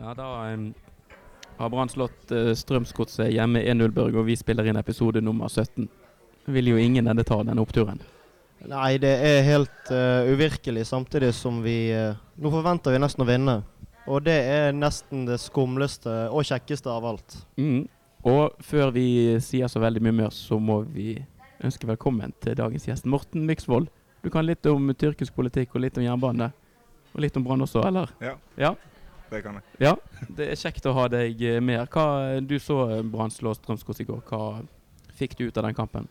Ja, da um, har Brann slått uh, Strømsgodset hjemme 1-0-Børg, og vi spiller inn episode nummer 17. Vil jo ingen ende ta denne oppturen. Nei, det er helt uh, uvirkelig, samtidig som vi uh, Nå forventer vi nesten å vinne. Og det er nesten det skumleste og kjekkeste av alt. Mm. Og før vi sier så veldig mye mer, så må vi ønske velkommen til dagens gjest, Morten Myksvold. Du kan litt om tyrkisk politikk og litt om jernbane. Og litt om Brann også, eller? Ja. ja. Det kan jeg. Ja, Det er kjekt å ha deg med. Hva, du så Brann slå i går. Hva fikk du ut av den kampen?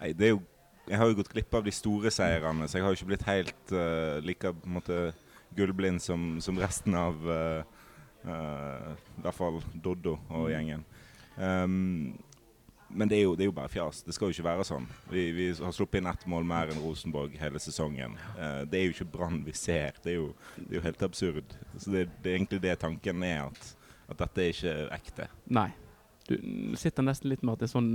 Nei, det er jo jeg har jo gått glipp av de store seirene, så jeg har jo ikke blitt helt uh, like på en måte gullblind som, som resten av uh, uh, I hvert fall Doddo og gjengen. Um, men det er, jo, det er, jo, bare fjas. Det skal jo ikke være sånn. Vi, vi har sluppet inn ett mål mer enn Rosenborg hele sesongen. Uh, det er jo ikke Brann vi ser. Det er, jo, det er jo, helt absurd. Så det, det, er egentlig det tanken er, at, at dette er ikke ekte. Nei. Du sitter nesten litt med at det er sånn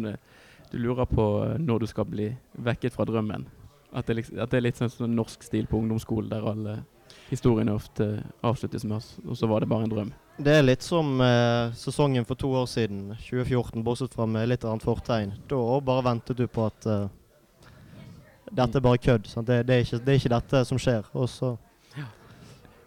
du lurer på når du skal bli vekket fra drømmen. At det, at det er litt sånn, sånn norsk stil på ungdomsskolen der alle historiene ofte avsluttes med oss, og så var det bare en drøm. Det er litt som eh, sesongen for to år siden, 2014, bortsett fra med litt annet fortegn. Da bare ventet du på at eh, dette er bare kødd. Det, det, er ikke, det, er ikke, dette som skjer. Og så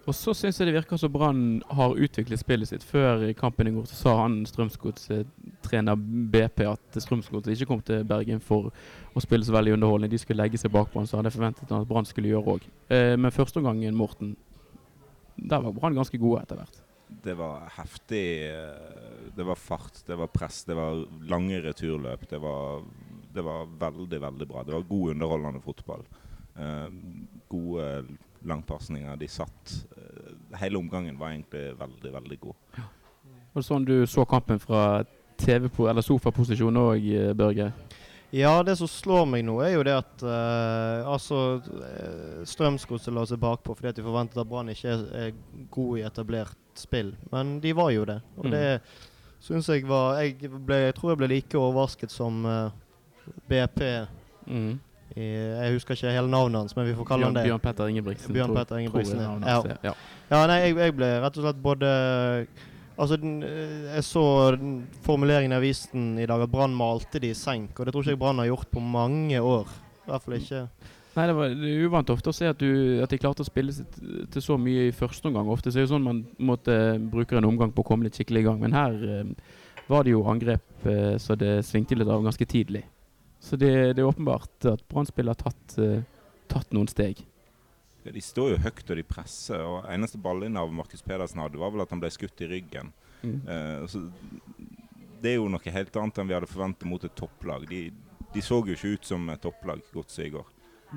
og så syns jeg det virker som Brann har utviklet spillet sitt. Før i kampen i går så sa han Strømsgodstrener BP at Strømsgods ikke kom til Bergen for å spille så veldig underholdende. De skulle legge seg bakpå, så hadde jeg forventet at Brann skulle gjøre òg. Eh, men første omgangen, Morten, der var Brann ganske gode etter hvert. Det var heftig. Eh, det var fart, det var press, det var lange returløp. Det var, det var veldig, veldig bra. Det var god, underholdende fotball. Eh, gode langpasninger. De satt uh, Hele omgangen var egentlig veldig, veldig god. Ja. Var det sånn du så kampen fra TV på, eller sofaposisjon òg, eh, Børge? Ja, det som slår meg nå, er jo det at uh, altså Strømsgodset la seg bakpå fordi at de forventet at Brann ikke er, er god i etablert spill. Men de var jo det. Og mm. det syns jeg var jeg, ble, jeg, tror jeg ble like overrasket som uh, BP. Mm jeg husker ikke hele navnet hans, men vi får kalle han det. Bjørn Petter Ingebrigtsen. Bjørn Petter Ingebrigtsen, ja. ja. ja. nei, jeg, jeg, ble rett og slett både Altså, den, eh, Jeg så formuleringen i avisen i dag at Brann malte de i senk, og det tror ikke jeg Brann har gjort på mange år. I hvert fall ikke Nei, det, var, uvant ofte å se at, du, at de klarte å spille til så mye i første omgang. Ofte så er det sånn man måtte bruke en omgang på å komme litt skikkelig i gang. Men her eh, var det jo angrep eh, så det svingte litt av ganske tidlig. Så det, det er åpenbart at Brann har tatt, eh, tatt, noen steg. Ja, de står jo høyt og de presser. og Eneste ballinnav Markus Pedersen hadde, var vel at han ble skutt i ryggen. Mm. Uh, så det er jo noe helt annet enn vi hadde forventet mot et topplag. De, de så jo ikke ut som et topplag Godset i går.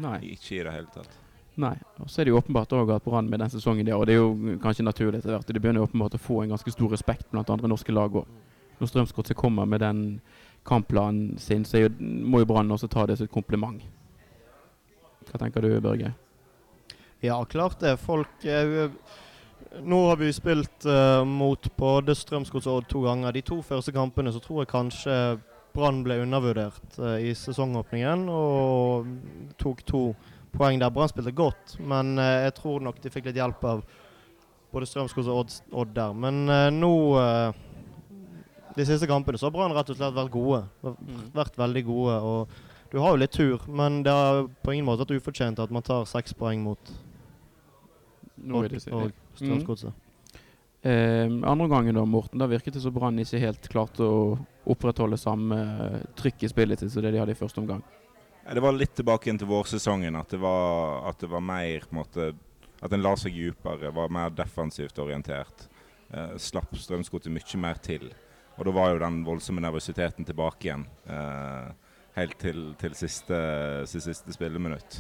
Nei. Ikke i det hele tatt. Nei. Og så er det jo åpenbart også at Brann med den sesongen der, og det er jo kanskje naturlig etter hvert, de begynner åpenbart å få en ganske stor respekt blant andre norske lag òg. Når Strømsgodset kommer med den kampplanen sin, så må jo Brann også ta det som et kompliment. Hva tenker du, Børge? Ja, klart det. Folk eh, Nå har vi spilt uh, mot både Strømsgodset og Odd to ganger. De to første kampene så tror jeg kanskje Brann ble undervurdert uh, i sesongåpningen og tok to poeng der. Brann spilte godt, men uh, jeg tror nok de fikk litt hjelp av både Strømskog og Odd, Odd der. Men nå de siste kampene så har Brann rett og slett vært gode. Mm. Vært veldig gode. og Du har jo litt tur, men det har på ingen måte vært ufortjent at man tar seks poeng mot Odd og Strømsgodset. Mm. Eh, andre gangen da, Morten, da virket det som Brann ikke helt klarte å opprettholde samme trykk i spillet sitt som det de hadde i første omgang. Ja, det var litt tilbake inn til vårsesongen. At det var, at det var mer på en måte, At en la seg dypere, var mer defensivt orientert. Eh, slapp Strømsgodset mye mer til. Og da var jo den voldsomme nervøsiteten tilbake igjen. Eh, helt til, til siste, siste spilleminutt.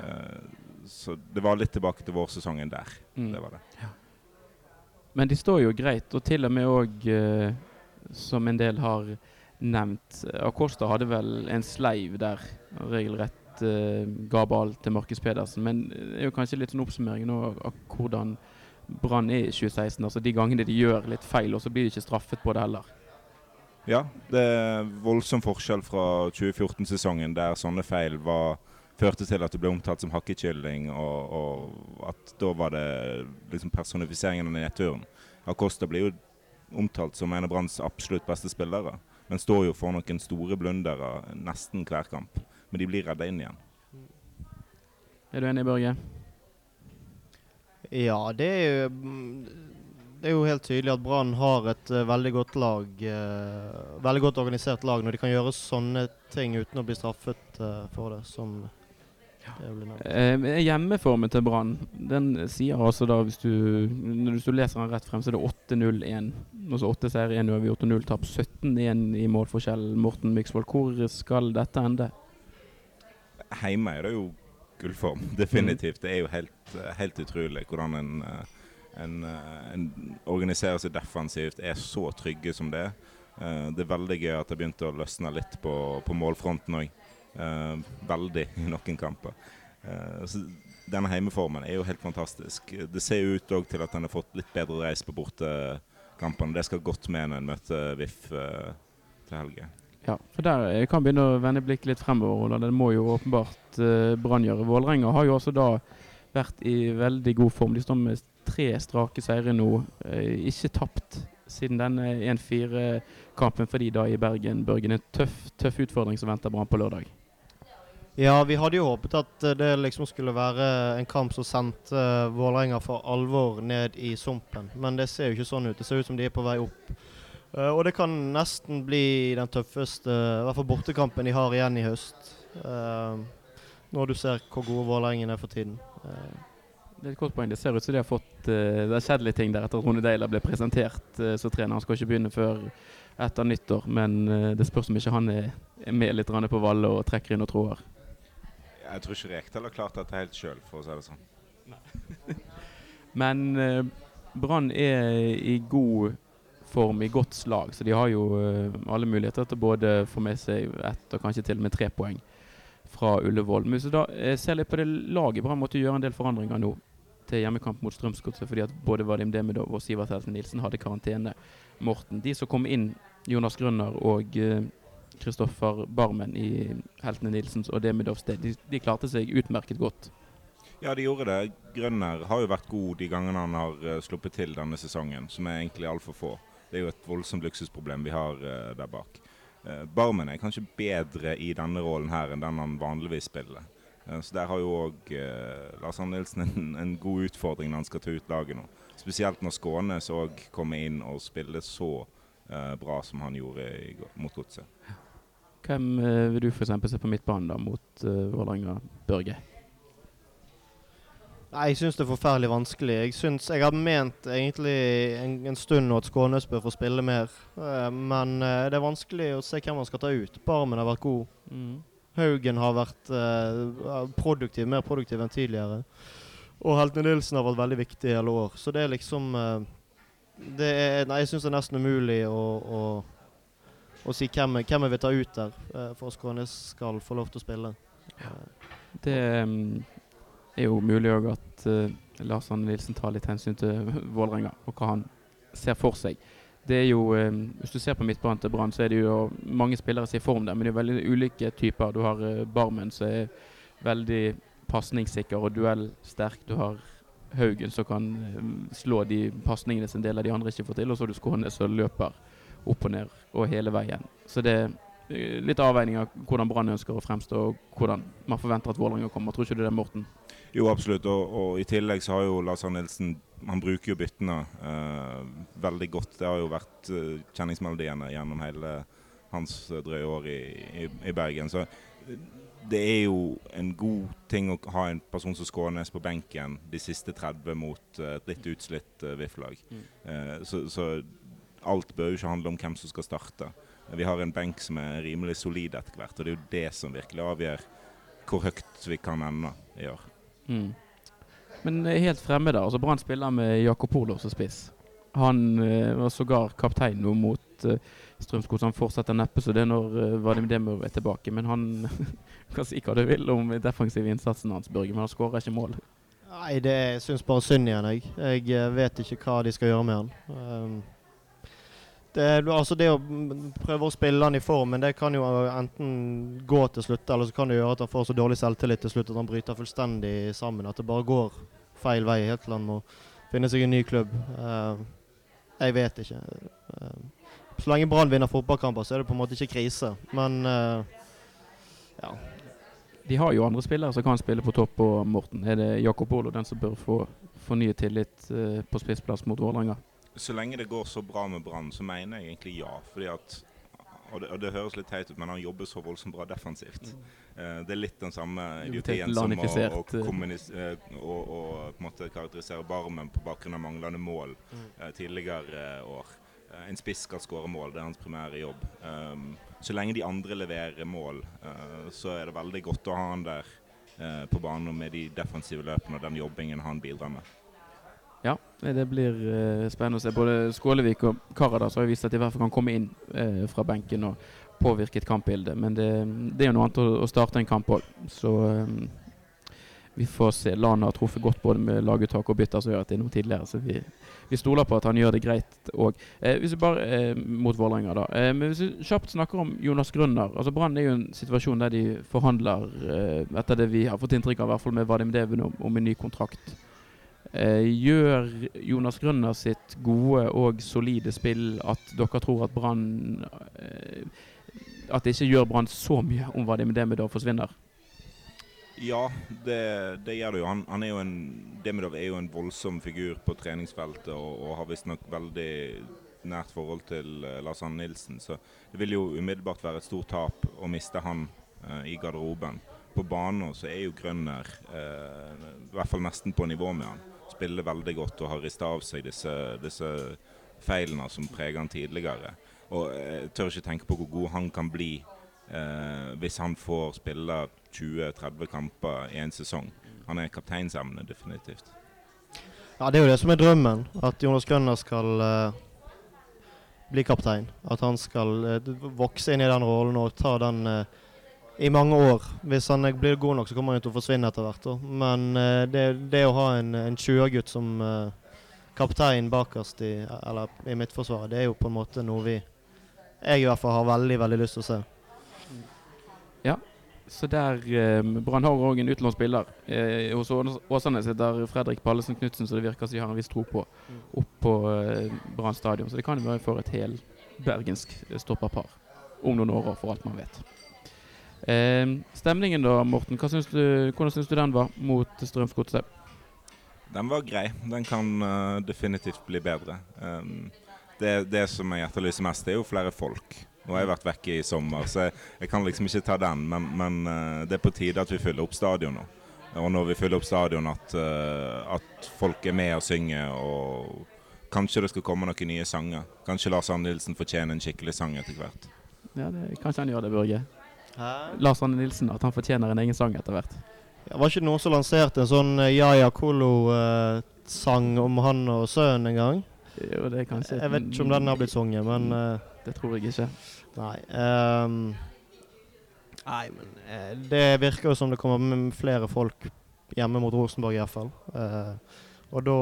Eh, så det var litt tilbake til vårsesongen der. Mm. Det var det. Ja. Men de står jo greit, og til og med òg, eh, som en del har nevnt Acosta hadde vel en sleiv der, regelrett eh, ga ball til Markus Pedersen. Men det er jo kanskje litt sånn oppsummering nå av hvordan Brann er i 2016. Altså de gangene de gjør litt feil, og så blir de ikke straffet på det heller. Ja, det er voldsom forskjell fra 2014-sesongen, der sånne feil var, førte til at det ble omtalt som hakkekylling, og, og, at da var det liksom personifiseringen av nedturen. Acosta blir jo omtalt som en av Branns absolutt beste spillere, men står jo for noen store blundere nesten hver kamp. Men de blir redda inn igjen. Er du enig, Børge? Ja, det er jo det er jo helt tydelig at Brann har et uh, veldig godt lag. Uh, veldig godt organisert lag når de kan gjøre sånne ting uten å bli straffet uh, for det. som Eh, hjemmeformen til Brann den sier altså da, hvis du, når du leser den rett frem, så er det 8-0-1. Altså 8 seier, 1 uavgjort og 0 tap. 17-1 i målforskjell. Morten Myksvold, hvor skal dette ende? Hjemme er det jo gullform, definitivt. Det er jo helt, helt utrolig hvordan en, en, en, organiserer seg defensivt, er så trygge som det er. Eh, det er veldig gøy at det begynte å løsne litt på, på målfronten òg. Uh, veldig i noen kamper. Uh, så denne heimeformen er jo helt fantastisk. Det ser ut til at han har fått litt bedre reis på bortekampene. Det skal godt med når en møter VIF uh, til helga. Ja, for der kan begynne å vende blikket litt fremover. Det må jo åpenbart uh, Brann gjøre. Vålerenga har jo også da vært i veldig god form. De står med tre strake seire nå. ikke tapt siden denne 1-4-kampen for de da i Bergen. Børgen, en tøff, tøff utfordring som venter Brann på lørdag. Ja, vi hadde jo håpet at eh, det liksom skulle være en kamp som sendte uh, Vålerenga for alvor ned i sumpen. Men det ser jo ikke sånn ut. Det ser ut som de er på vei opp. Uh, og det kan nesten bli den tøffeste, i hvert fall bortekampen de har igjen i høst. Uh, når du ser hvor gode Vålerengen er for tiden. det er et godt poeng. Det ser ut som de har fått Det har skjedd litt ting der etter at Rune Deila ble presentert som trener. Han skal ikke begynne før etter nyttår, men det spørs om ikke han er med litt på Valle og trekker inn og tråder. Jeg tror ikke Rekdal har klart dette helt sjøl, for å si det sånn. Men eh, Brann er i god form, i godt slag, så de har jo eh, alle muligheter til både få med seg ett og kanskje til og med tre poeng fra Ullevål. Men hvis du da eh, ser litt på det laget Brann måtte gjøre en del forandringer nå til hjemmekamp mot Strømsgodset fordi at både Vadim Demidov og Sivert Helsen Nilsen hadde karantene. Morten, de som kom inn, Jonas Grønner og eh, Kristoffer Barmen i Heltene Nilsens og Demidovs sted. De, de, klarte seg utmerket godt. Ja, de gjorde det. Grønner har jo vært god de gangene han har uh, sluppet til denne sesongen, som er egentlig altfor få. Det er jo et voldsomt luksusproblem vi har uh, der bak. Uh, Barmen er kanskje bedre i denne rollen her enn den han vanligvis spiller. Så Der har jo òg Lars Arne Nilsen en, en, god utfordring når han skal ta ut laget nå. Spesielt når Skånes òg kommer inn og spiller så bra som han gjorde i, mot Godset. Hvem uh, vil du f.eks. se på midtbanen da mot uh, Vålerenga, Børge? Nei, Jeg syns det er forferdelig vanskelig. Jeg synes, jeg har ment egentlig en, en stund at Skånes bør få spille mer. Uh, men uh, det er vanskelig å se hvem man skal ta ut. Barmen har vært god. Mm. Haugen har vært uh, produktiv, mer produktiv enn tidligere. Og Heltene Nilsen har vært veldig viktig i hele år. Så det er liksom det er, Nei, jeg syns det er nesten umulig å, å og si hvem, hvem jeg vil ta ut der uh, for at Skånes skal få lov til å spille. Ja. Det um, er jo mulig òg at uh, Lars Anne Nilsen tar litt hensyn til Vålerenga og hva han ser for seg. Det er jo, um, Hvis du ser på midtbanen til Brann, så er det jo mange spillere som er i form der, men det er veldig ulike typer. Du har uh, Barmen som er veldig pasningssikker og duellsterk. Du har Haugen som kan slå de pasningene som en del av de andre ikke får til, og så har du Skånes som løper opp og ned og hele veien. Så det er litt avveining av hvordan Brann ønsker å fremstå, og hvordan man forventer at Vålerenga kommer. Tror ikke du det, Morten? Jo, absolutt. Og, og, i tillegg så har jo Lars Arne Nilsen Han bruker jo byttene eh, veldig godt. Det har jo vært eh, kjenningsmelodiene gjennom hele hans uh, drøye år i, i, i, Bergen. Så det er jo en god ting å ha en person som Skånes på benken de siste 30 mot et litt utslitt VIF-lag. Mm. så, så alt bør jo ikke handle om hvem som skal starte. Vi har en benk som er rimelig solid etter hvert, og det er jo det som virkelig avgjør hvor høyt vi kan ende i år. Mm. Men helt fremme, da. altså Brann spiller med Jakob Olo som spiss. Han uh, var sågar kaptein nå mot uh, Strømskog, så han fortsetter neppe så det er når uh, Vadim Demov er tilbake. Men han kan si hva du vil om defensiv innsatsen hans, Børge, men han skårer ikke mål. Nei, det syns bare synd igjen, jeg. Jeg vet ikke hva de skal gjøre med han. Um, det, altså det å prøve å spille han i form, men det kan jo enten gå til slutt, eller så kan det gjøre at han får så dårlig selvtillit til slutt at han bryter fullstendig sammen. At det bare går feil vei helt til han må finne seg en ny klubb. Uh, Jeg vet ikke. Uh, så lenge Brann vinner fotballkamper, så er det på en måte ikke krise. Men uh, ja. De har jo andre spillere som kan spille på topp på Morten. Er det Jakob Olo den som bør få fornyet tillit på spissplass mot Vålerenga? Så lenge det går så bra med Brann, så mener jeg egentlig ja. Fordi at og det, og det, høres litt teit ut, men han jobber så voldsomt bra defensivt. Mm. Uh, det er litt den samme idiotien som å, å, å, å, å karakterisere Barmen på bakgrunn av manglende mål uh, tidligere år. en spiss skal skåre mål, det er hans primære jobb. Um, så lenge de andre leverer mål, uh, så er det veldig godt å ha han der uh, på banen med de defensive løpene og den jobbingen han bidrar med. Ja, det blir uh, spennende å se. Både Skålevik og Karadas har vist at de i hvert fall kan komme inn fra benken og påvirke et kampbilde. Men det, det er jo noe annet å, å starte en kamp òg. Så um, vi får se. Lana har truffet godt både med laguttak og bytter som gjør at det er noe tidligere. Så vi, vi stoler på at han gjør det greit òg. Eh, hvis vi bare eh, mot Vålerenga, da. Eh, men hvis vi kjapt snakker om Jonas Grønner. altså Brann er jo en situasjon der de forhandler, eh, etter det vi har fått inntrykk av, i hvert fall med Vadim Deven, om, om, en ny kontrakt. Eh, gjør Jonas Grønner sitt gode og solide spill at dere tror at Brann eh, At det ikke gjør Brann så mye om hva det med Demidov forsvinner? Ja, det, det, gjør det jo. Han, han er jo en, Demidov er jo en voldsom figur på treningsfeltet og, og har visstnok veldig nært forhold til uh, Lars Arne Nilsen. Så det vil jo umiddelbart være et stort tap å miste han uh, i garderoben. På banen så er jo Grønner uh, i hvert fall nesten på nivå med han. Spiller veldig godt og har rista av seg disse, disse feilene som preger han tidligere. Og jeg tør ikke tenke på hvor god han kan bli eh, hvis han får spille 20-30 kamper i en sesong. Han er kapteinsemne, definitivt. Ja, Det er jo det som er drømmen. At Jonas Grønner skal eh, bli kaptein. At han skal eh, vokse inn i den rollen og ta den uh, i mange år. Hvis han blir god nok, så kommer han til å forsvinne etter hvert. Men det, det, å ha en, en 20-gutt som kaptein bakerst i, i midtforsvaret, det er jo på en måte noe vi jeg i hvert fall har veldig veldig lyst til å se. Ja, så der um, Brann har òg en utenlandsk spiller. Eh, hos Åsane sitter Fredrik Pallesen Knutsen, så det virker som de har en viss tro på, opp på eh, Brann stadion. Så det kan jo være for et hel bergensk stopperpar om noen år, for alt man vet. Eh, stemningen da, Morten. Synes du, hvordan syns du den var mot Strømsgodset? Den var grei. Den kan uh, definitivt bli bedre. Um, det, det som jeg etterlyser mest, det er jo flere folk. Nå har jeg vært vekke i sommer, så jeg, jeg kan liksom ikke ta den. Men, men uh, det er på tide at vi fyller opp stadion nå. Og når vi fyller opp stadion, at, uh, at folk er med og synger. Og kanskje det skal komme noen nye sanger. Kanskje Lars Andelsen fortjener en skikkelig sang etter hvert. Ja, det, Kanskje han gjør det, Børge. Hæ? Lars Arne Nilsen, at han fortjener en egen sang etter hvert. Ja, var ikke noen som lanserte en sånn uh, Yaya Kolo-sang eh, om han og sønnen en gang? Jo, det er kanskje Jeg vet ikke om den har blitt sunget, men eh, Det tror jeg ikke. Nei. Um, nei, men eh, det virker jo som det kommer flere folk hjemme mot Rosenborg i hvert fall. Uh, og da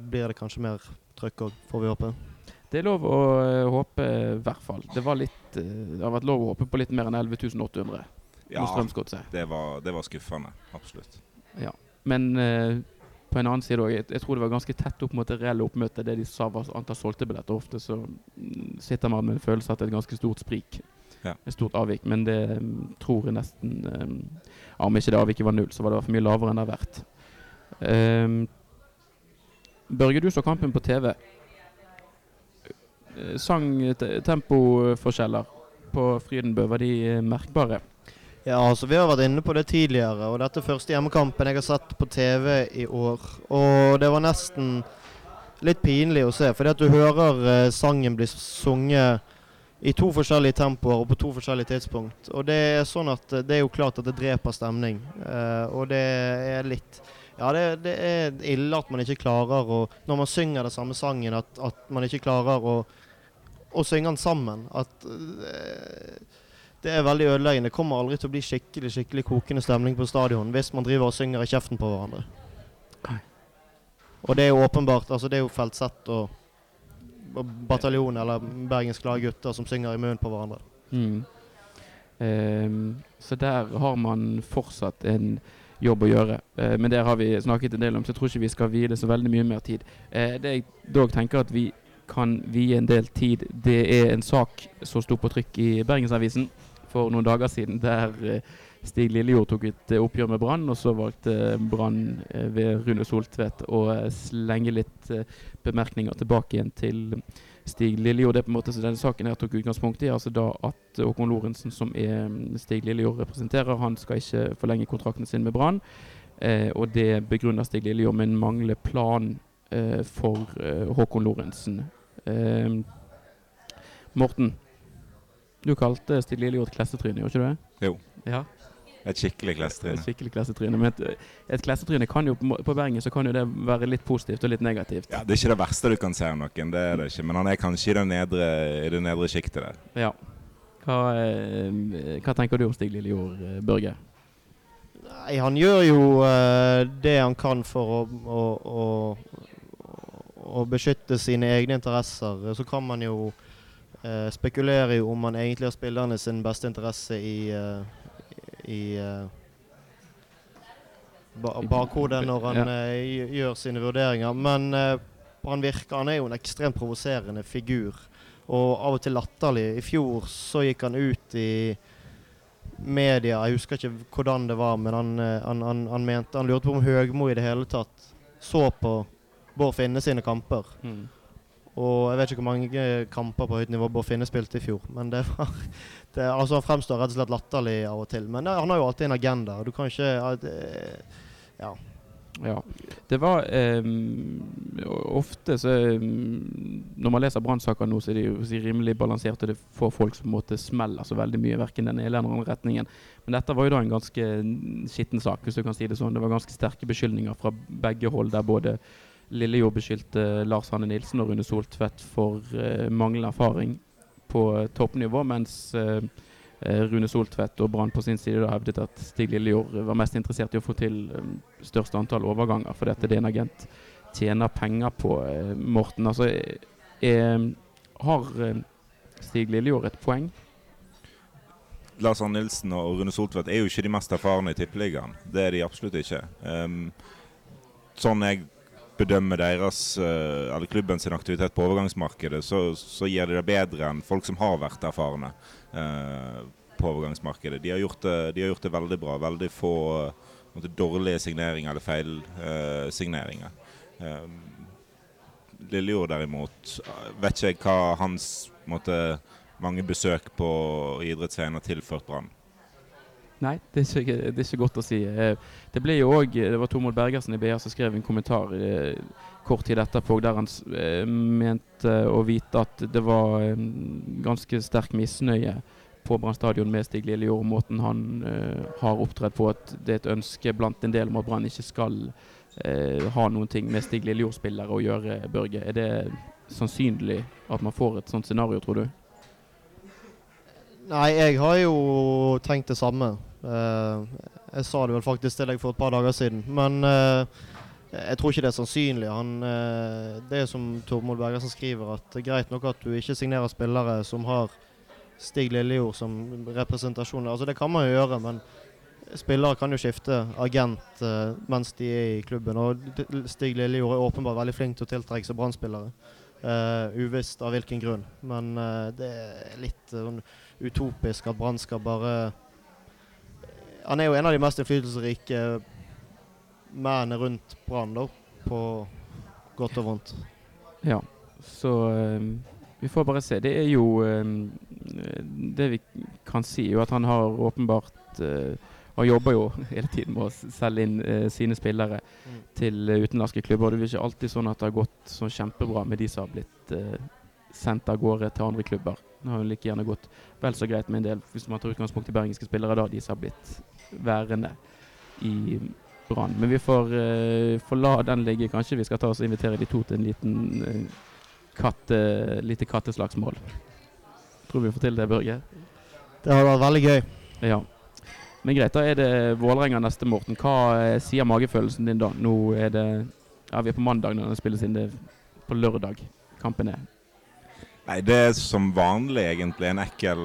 blir det kanskje mer trøkk òg, får vi håpe. Det er lov å uh, håpe, i hvert fall. Det, var litt, det har vært lov å håpe på litt mer enn 11 800 ja, det var, det var skuffende. Absolutt. Ja. Men på en annen side òg, jeg, jeg, tror det var ganske tett opp mot det reelle oppmøtet. Det de sa var antall solgte billetter. Ofte så mm, sitter man med en følelse av at det er et ganske stort sprik. Ja. Et stort avvik. Men det um, tror jeg nesten um, Om ikke det avviket var null, så var det i hvert fall mye lavere enn det har vært. Um, Børge, du så kampen på TV. Eh, sang på Frydenbø, var de eh, merkbare? Ja, altså Vi har vært inne på det tidligere. og Dette er første hjemmekampen jeg har sett på TV i år. Og det var nesten litt pinlig å se. Fordi at du hører eh, sangen bli sunget i to forskjellige tempoer og på to forskjellige tidspunkt. Og det er sånn at det er jo klart at det dreper stemning. uh, og det er litt Ja, det, det, er ille at man ikke klarer å Når man synger den samme sangen, at, at man ikke klarer å, å synge den sammen. At eh, det er veldig ødeleggende. Det kommer aldri til å bli skikkelig skikkelig kokende stemning på stadion hvis man driver og synger i kjeften på hverandre. Og det er jo åpenbart altså Det er jo Feltsett og, og bataljon eller Bergens Glade Gutter som synger i munnen på hverandre. Mm. Um, så der har man fortsatt en jobb å gjøre. Uh, men der har vi snakket en del om, så jeg tror ikke vi skal hvile så veldig mye mer tid. Uh, det jeg dog tenker at vi kan vie en del tid. Det er en sak som sto på trykk i Bergensavisen for noen dager siden, der eh, Stig Lillejord tok et eh, oppgjør med Brann, og så valgte Brann eh, ved Rune Soltvedt å slenge litt bemerkninger tilbake igjen til Stig Lillejord. Det er på en måte så Denne saken her tok utgangspunkt i altså da at Håkon Lorentzen, som er mm, Stig Lillejord representerer, han skal ikke forlenge kontrakten sin med Brann. Eh, og det begrunner Stig Lillejord med en manglende plan eh, for eh, Håkon Lorentzen. Eh, Morten, du kalte Stig Lillejord et klassetryne, gjorde ikke du det? Jo. Ja, Et skikkelig et skikkelig klassetryne. Men et, et klassetryne kan jo på, Bergen så kan jo det være litt positivt og litt negativt. Ja, Det er ikke det verste du kan se av noen, det er det ikke. Men han er kanskje i det nedre, i det nedre sjiktet der. Ja. Hva, eh, hva tenker du om Stig Lillejord, eh, Børge? Nei, han gjør jo uh, det han kan for å, å, å, å beskytte sine egne interesser. Så kan man jo eh, spekulere i om han egentlig har spillerne sin beste interesse i, eh, i eh, ba bakhodet når han Ja. eh, gjør sine vurderinger. Men han virker Han er jo en ekstremt provoserende figur. Og av og til latterlig. I fjor så gikk han ut i media, jeg husker ikke hvordan det var, men han, han, han, han mente Han lurte på om Høgmo i det hele tatt så på Bård Finne sine kamper. Og jeg vet ikke hvor mange kamper på høyt nivå Bård Finne spilte i fjor, men det var det, altså Han fremstår rett og slett latterlig av og til. Men det, han har jo alltid en agenda. og Du kan ikke ja, ja. Ja. Det var eh, ofte så eh, Når man leser brannsaker nå, så er de jo si, rimelig balanserte. Det får folk som måtte smeller så veldig mye, verken den ene eller den andre retningen. Men dette var jo da en ganske skitten sak, hvis du kan si det sånn. Det var ganske sterke beskyldninger fra begge hold, der både Lillejord beskyldte Lars Hanne Nilsen og Rune Soltvedt for eh, manglende erfaring på eh, toppnivå, mens eh, eh, Rune Soltvedt og Brann på sin side da hevdet at Stig Lillejord var mest interessert i å få til um, største antall overganger, fordi at en agent tjener penger på. Eh, Morten, altså eh, eh, Har eh, Stig Lillejord et poeng? Lars Arne Nilsen og Rune Soltvedt er jo ikke de mest erfarne i Tippeligaen. Det er de absolutt ikke. Um, sånn jeg bedømmer deres, eh, eller klubben sin aktivitet på overgangsmarkedet, så, så gir de det bedre enn folk som har vært erfarne eh, på overgangsmarkedet. De har, gjort det, de har gjort det veldig bra. Veldig få eh, måte, dårlige signeringer eller feilsigneringer. Signeringer. Um, Lillejord derimot, eh, vet ikke hva hans måtte, mange besøk på idrettsveien har tilført Brann. Nei, det er, ikke, det er ikke godt å si. Eh, Det ble jo også, det var Tormod Bergersen i BA som skrev en kommentar eh, kort tid etterpå der han eh, mente å vite at det var eh, ganske sterk misnøye på Brann stadion med Stig Lillejord og måten han eh, har opptredd på. At det er et ønske blant en del om at Brann ikke skal eh, ha noen ting med Stig Lillejord-spillere å gjøre, Børge. Er det sannsynlig at man får et sånt scenario, tror du? Nei, jeg har jo tenkt det samme. Eh, jeg sa det vel faktisk til deg for et par dager siden. Men eh, jeg tror ikke det er sannsynlig. Han, eh, det er som Tormod Bergersen skriver, at det er greit nok at du ikke signerer spillere som har Stig Lillejord som representasjon. Altså Det kan man jo gjøre, men spillere kan jo skifte agent mens de er i klubben. Og Stig Lillejord er åpenbart veldig flink til å tiltrekke seg Brann-spillere. Uh, uvisst av hvilken grunn. Men uh, det er litt sånn utopisk at Brann skal bare Han er jo en av de mest innflytelsesrike mennene rundt Brann. På godt og vondt. Ja, så vi får bare se. Det er jo Det vi kan si, er jo at han har åpenbart Han jobber jo hele tiden med å selge inn eh, sine spillere Mm. til eh, utenlandske klubber. Det er ikke alltid sånn at det har gått så kjempebra med de som har blitt eh, sendt av gårde til andre klubber. Det har jo like gjerne gått vel så greit med en del, hvis man tar utgangspunkt i bergenske spillere, da, de som har blitt værende i Brann. Men vi får, eh, får la den ligge. Kanskje vi skal ta oss og invitere de to til en liten eh, katte, lite katteslagsmål. Tror vi får til det, Børge? Det har vært veldig gøy. Ja. Men greit, da er det Vålerenga neste, Morten. Hva eh, sier magefølelsen din da? Nå er det Ja, vi er på mandag når den spilles inn. Det er på lørdag kampen er. Nei, det er som vanlig egentlig en ekkel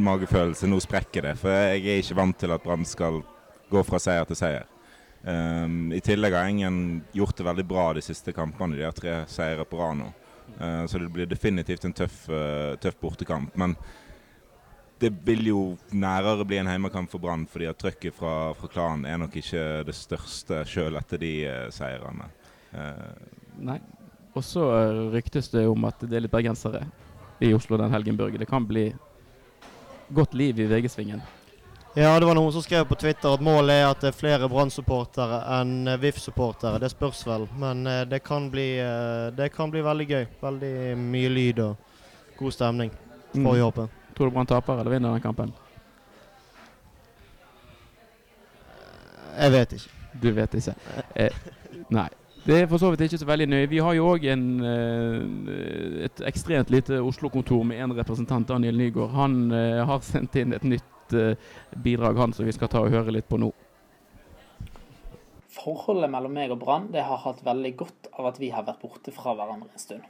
magefølelse. Nå sprekker det. For jeg er ikke vant til at Brann skal gå fra seier til seier. Um, I tillegg har Engen gjort det veldig bra de siste kampene. De har tre seire på rad nå. Uh, så det blir definitivt en tøff, uh, tøff bortekamp. Men det vil jo nærere bli en heimekamp for Brann, fordi at trøkket fra, fra klanen er nok ikke det største sjøl etter de uh, seirene. Uh, Nei. Og så ryktes det om at det er litt bergensere i Oslo den helgen, Børge. Det kan bli godt liv i VG-svingen. Ja, det var noen som skrev på Twitter at målet er at det er flere Brann-supportere enn VIF-supportere. Det spørs vel, men det kan, bli, det kan bli veldig gøy. Veldig mye lyd og god stemning, får vi mm. håpe. Tror du Brann taper eller vinner den kampen? Jeg vet ikke. Du vet ikke. Eh, nei. Det er for så vidt ikke så veldig nøye. Vi har jo òg eh, et ekstremt lite Oslo-kontor med én representant, Daniel Nygaard. Han eh, har sendt inn et nytt eh, bidrag han som vi skal ta og høre litt på nå. Forholdet mellom meg og Brann har hatt veldig godt av at vi har vært borte fra hverandre en stund.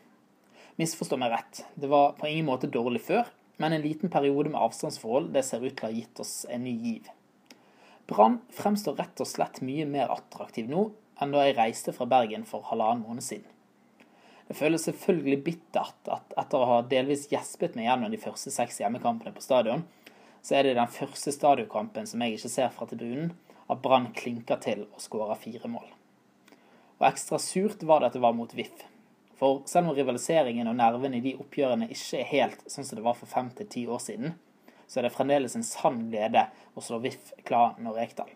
Misforstå meg rett, det var på ingen måte dårlig før, men en liten periode med avstandsforhold det ser ut til å ha gitt oss en ny giv. Brann fremstår rett og slett mye mer attraktiv nå enn da jeg reiste fra Bergen for halvannen måned siden. Det føles selvfølgelig bittert at etter å ha delvis gjespet meg gjennom de første seks hjemmekampene på stadion, så er det den første stadionkampen som jeg ikke ser fra tribunen, at Brann klinker til og skårer fire mål. Og ekstra surt var det at det var mot VIF, for selv om rivaliseringen og nerven i de oppgjørene ikke er helt sånn som det var for fem til ti år siden, så er det fremdeles en sann glede å slå VIF, Klanen og Rekdal.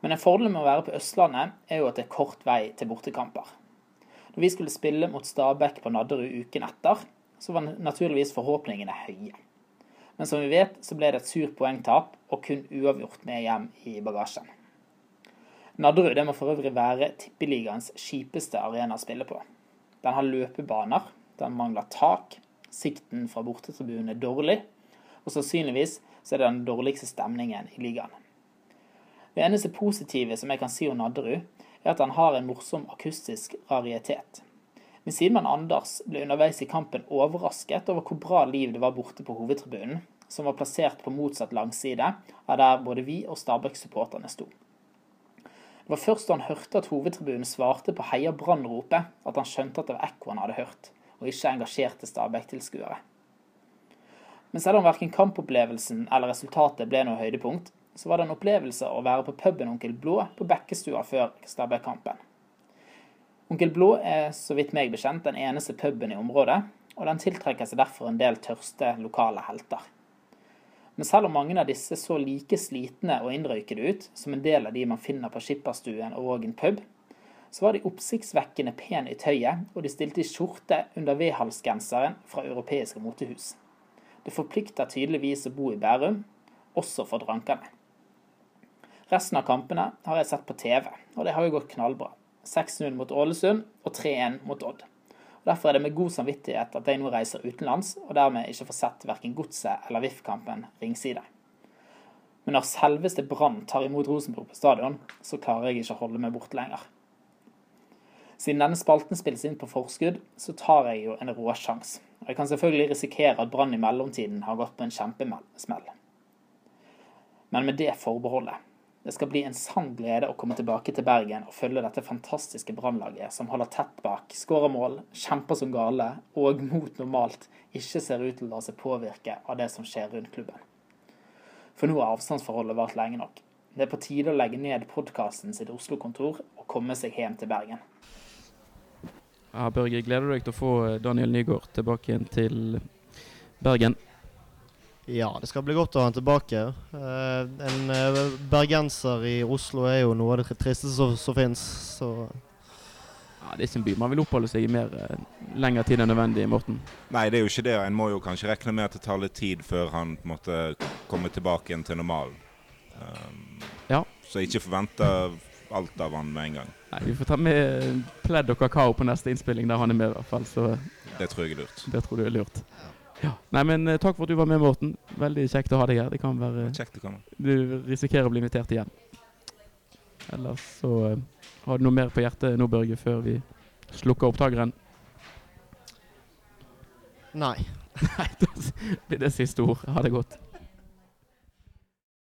Men en fordel med å være på Østlandet er jo at det er kort vei til bortekamper. Når vi skulle spille mot Stabæk på Nadderud uken etter, så var naturligvis forhåpningene høye. Men som vi vet, så ble det et surt poengtap og kun uavgjort med hjem i bagasjen. Nadderud må for øvrig være tippeligaens kjipeste arena å spille på. Den har løpebaner, den mangler tak, sikten fra bortetribunen er dårlig, og sannsynligvis så er det den dårligste stemningen i ligaen. Det eneste positive som jeg kan si om Nadderud, er at han har en morsom akustisk raritet. Men siden sidemann Anders ble underveis i kampen overrasket over hvor bra liv det var borte på hovedtribunen, som var plassert på motsatt langside av der både vi og Stabæk-supporterne sto. Det var først da han hørte at hovedtribunen svarte på Heia Brann-ropet, at han skjønte at det var ekko han hadde hørt, og ikke engasjerte Stabæk-tilskuere. Men selv om verken kampopplevelsen eller resultatet ble noe høydepunkt, så var det en opplevelse å være på puben Onkel Blå på Bekkestua før Stabæk-kampen. Onkel Blå er så vidt meg bekjent den eneste puben i området, og den tiltrekker seg derfor en del tørste lokale helter. Men selv om mange av disse så like slitne og innrøykede ut som en del av de man finner på Skipperstuen og Vågen pub, så var de oppsiktsvekkende pene i tøyet, og de stilte i skjorte under V-halsgenseren fra europeiske motehus. Det forplikter tydeligvis å bo i Bærum, også for drankene. Resten av kampene har jeg sett på TV, og det har jo gått knallbra. 6-0 mot Ålesund og 3-1 mot Odd. Derfor er det med god samvittighet at jeg nå reiser utenlands, og dermed ikke får sett verken Godset eller VIF-kampen ringside. Men når selveste Brann tar imot Rosenborg på stadion, så klarer jeg ikke å holde meg borte lenger. Siden denne spalten spilles inn på forskudd, så tar jeg jo en råsjans. Og jeg kan selvfølgelig risikere at Brann i mellomtiden har gått på en kjempesmell. Men med det forbeholdet det skal bli en sann glede å komme tilbake til Bergen og følge dette fantastiske brannlaget som holder tett bak, skårer mål, kjemper som gale og mot normalt ikke ser ut til å la seg påvirke av det som skjer rundt klubben. For nå har avstandsforholdet vart lenge nok. Det er på tide å legge ned podkasten sitt Oslo-kontor og komme seg hjem til Bergen. Ja, Børge, gleder du deg til å få Daniel Nygaard tilbake igjen til Bergen? Ja, det skal bli godt å ha han tilbake. Uh, en uh, bergenser i Oslo er jo noe av det tristeste som, som fins, så ja, Det er ikke en by man vil oppholde seg i mer uh, lengre tid enn nødvendig, Morten? Nei, det er jo ikke det. En må jo kanskje regne med at det tar litt tid før han på en måte kommer tilbake igjen til normalen. Um, ja. Så ikke forvente alt av han med en gang. Nei, Vi får ta med pledd og kakao på neste innspilling der han er med, i hvert fall. Så det tror jeg er lurt. Det tror du er lurt. Ja. Nei, men uh, takk for at du var med, Morten. Veldig kjekt å ha deg her. Det kan være Kjekt det kan Du risikerer å bli invitert igjen. Ellers så uh, har du noe mer på hjertet nå, Børge, før vi slukker opptakeren? Nei. Nei, det blir det siste ord. Ha det godt.